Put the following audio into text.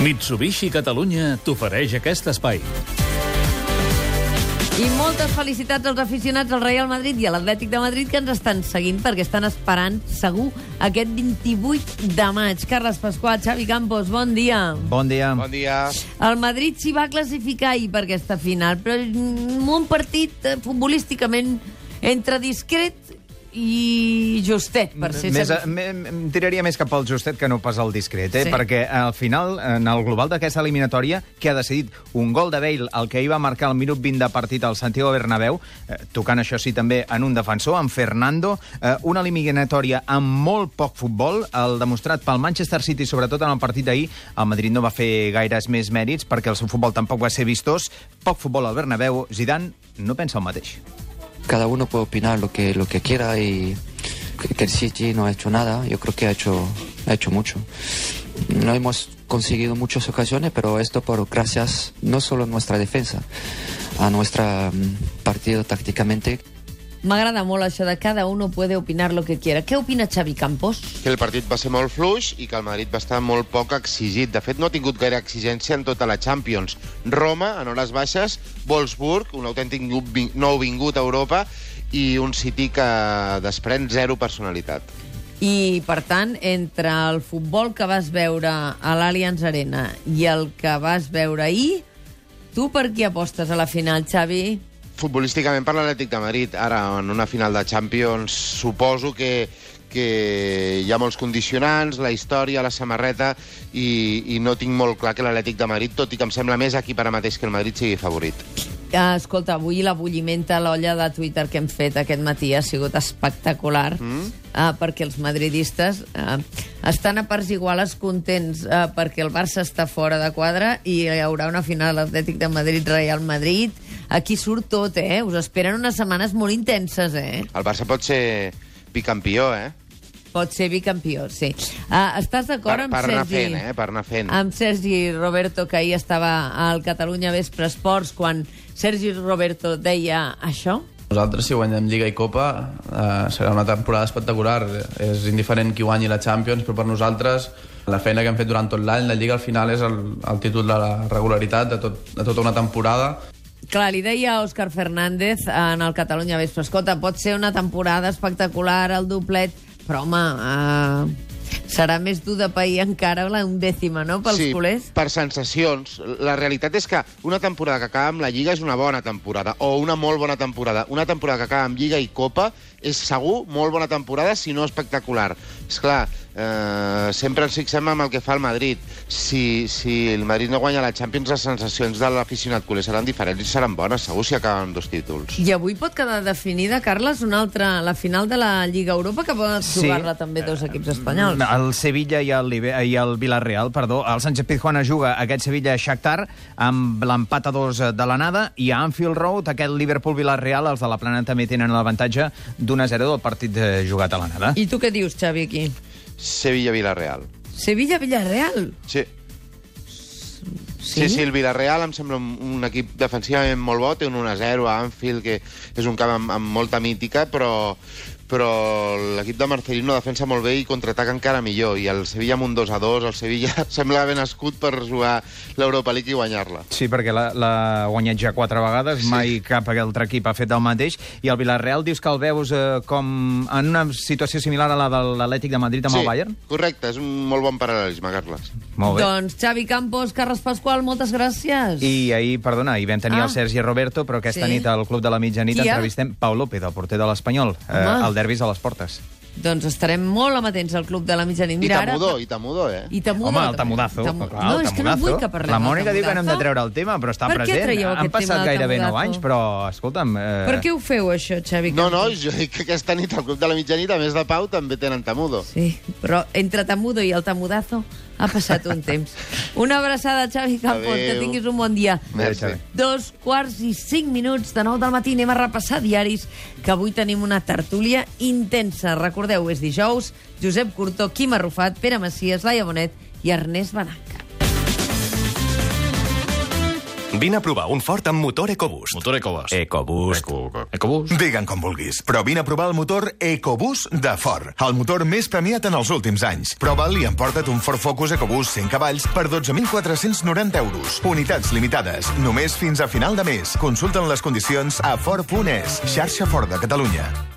Mitsubishi Catalunya t'ofereix aquest espai. I moltes felicitats als aficionats al Real Madrid i a l'Atlètic de Madrid que ens estan seguint perquè estan esperant, segur, aquest 28 de maig. Carles Pasqual, Xavi Campos, bon dia. Bon dia. Bon dia. El Madrid s'hi va classificar ahir per aquesta final, però mm, un partit eh, futbolísticament entre discret i justet, per ser... Més, me, em tiraria més cap al justet que no pas al discret, eh? Sí. perquè al final, en el global d'aquesta eliminatòria, que ha decidit un gol de Bale, el que hi va marcar al minut 20 de partit al Santiago Bernabéu, eh, tocant això sí també en un defensor, en Fernando, eh, una eliminatòria amb molt poc futbol, el demostrat pel Manchester City, sobretot en el partit d'ahir, el Madrid no va fer gaires més mèrits perquè el seu futbol tampoc va ser vistós, poc futbol al Bernabéu, Zidane no pensa el mateix. Cada uno puede opinar lo que, lo que quiera y que el City no ha hecho nada, yo creo que ha hecho, ha hecho mucho. No hemos conseguido muchas ocasiones, pero esto por gracias no solo a nuestra defensa, a nuestro partido tácticamente, M'agrada molt això de cada uno puede opinar lo que quiera. Què opina Xavi Campos? Que el partit va ser molt fluix i que el Madrid va estar molt poc exigit. De fet, no ha tingut gaire exigència en tota la Champions. Roma, en hores baixes, Wolfsburg, un autèntic nou vingut a Europa, i un City que desprèn zero personalitat. I, per tant, entre el futbol que vas veure a l'Allianz Arena i el que vas veure ahir, tu per qui apostes a la final, Xavi? Futbolísticament per l'Atlètic de Madrid. Ara, en una final de Champions, suposo que que hi ha molts condicionants, la història, la samarreta, i, i no tinc molt clar que l'Atlètic de Madrid, tot i que em sembla més aquí ara mateix que el Madrid sigui favorit. Ah, escolta, avui l'abulliment a l'olla de Twitter que hem fet aquest matí ha sigut espectacular, mm. ah, perquè els madridistes ah, estan a parts iguales contents ah, perquè el Barça està fora de quadre i hi haurà una final Atlètic de Madrid-Real Madrid. Aquí surt tot, eh? Us esperen unes setmanes molt intenses, eh? El Barça pot ser bicampió, eh? Pot ser bicampió, sí. Uh, estàs d'acord amb per anar Sergi? fent, eh? Per anar fent. Amb Sergi Roberto, que ahir estava al Catalunya Vespre Esports, quan Sergi Roberto deia això? Nosaltres, si guanyem Lliga i Copa, eh, serà una temporada espectacular. És indiferent qui guanyi la Champions, però per nosaltres la feina que hem fet durant tot l'any, la Lliga al final és el, el títol de la regularitat de, tot, de tota una temporada. Clar, li deia Òscar Fernández en el Catalunya Vespre, escolta, pot ser una temporada espectacular, el doblet, però home, uh, serà més dur de pair encara la undècima, no?, pels sí, culers. per sensacions. La realitat és que una temporada que acaba amb la Lliga és una bona temporada, o una molt bona temporada. Una temporada que acaba amb Lliga i Copa és segur molt bona temporada, si no espectacular. És clar, eh, sempre ens fixem amb el que fa el Madrid. Si, si el Madrid no guanya la Champions, les sensacions de l'aficionat culer seran diferents i seran bones, segur, si acaben dos títols. I avui pot quedar definida, Carles, una altra, la final de la Lliga Europa, que poden Sí. jugar-la també dos equips espanyols. El Sevilla i el, i el Villarreal, perdó. El Sánchez Pizjuán juga aquest Sevilla-Shakhtar amb l'empat a dos de l'anada i a Anfield Road aquest Liverpool-Villarreal, els de la plana també tenen l'avantatge d'un a 0 del partit jugat a l'anada. I tu què dius, Xavi, aquí? Sevilla-Villarreal. Sevilla-Villarreal? Sí. Sí, sí, el Villarreal em sembla un, un equip defensivament molt bo, té un 1-0 a Anfield, que és un camp amb, amb molta mítica, però, però l'equip de Marcelino defensa molt bé i contraataca encara millor. I el Sevilla amb un 2-2, el Sevilla sembla ben escut per jugar l'Europa League i guanyar-la. Sí, perquè l'ha guanyat ja quatre vegades, sí. mai cap altre equip ha fet el mateix. I el Villarreal dius que el veus eh, com en una situació similar a la de l'Atlètic de Madrid amb sí, el Bayern? correcte, és un molt bon paral·lelisme, Carles. Molt bé. Doncs Xavi Campos, Carles Pasqual, moltes gràcies. I ahir, perdona, ahir vam tenir Ah. el Sergi Roberto, però aquesta Sí. nit al Club de la Mitjanit Qui, entrevistem Pau López, el porter de l'Espanyol, eh, el derbis a les portes. Doncs estarem molt amatents al Club de la Mitjanit. I Mira, Tamudó, ara... i Tamudó, eh? I Tamudo. Home, el tamudazo. Tamu- clar, no, el és que no tamudazo. vull que parlem La Mònica diu que no hem de treure el tema, però està Per què present. traieu Han aquest passat tema gairebé 9 tamudazo? anys, però, escolta'm... Eh... Per què ho feu, això, Xavi No, no, jo dic que aquesta nit al Club de la Mitjanit, a més de Pau, també tenen Tamudo. Sí, però entre Tamudo i el Tamudazo ha passat un temps. Una abraçada, Xavi Campos, que tinguis un bon dia. Merci. Dos quarts i cinc minuts de nou del matí. Anem a repassar diaris, que avui tenim una tertúlia intensa. Recordeu, és dijous, Josep Curto, Quim Arrufat, Pere Macias, Laia Bonet i Ernest Banac. Vine a provar un Ford amb motor EcoBoost. Motor EcoBoost. EcoBoost. Eco, EcoBoost. Digue'n com vulguis, però vine a provar el motor EcoBoost de Ford, el motor més premiat en els últims anys. Prova'l i emporta't un Ford Focus EcoBoost 100 cavalls per 12.490 euros. Unitats limitades, només fins a final de mes. Consulten les condicions a Ford.es, xarxa Ford de Catalunya.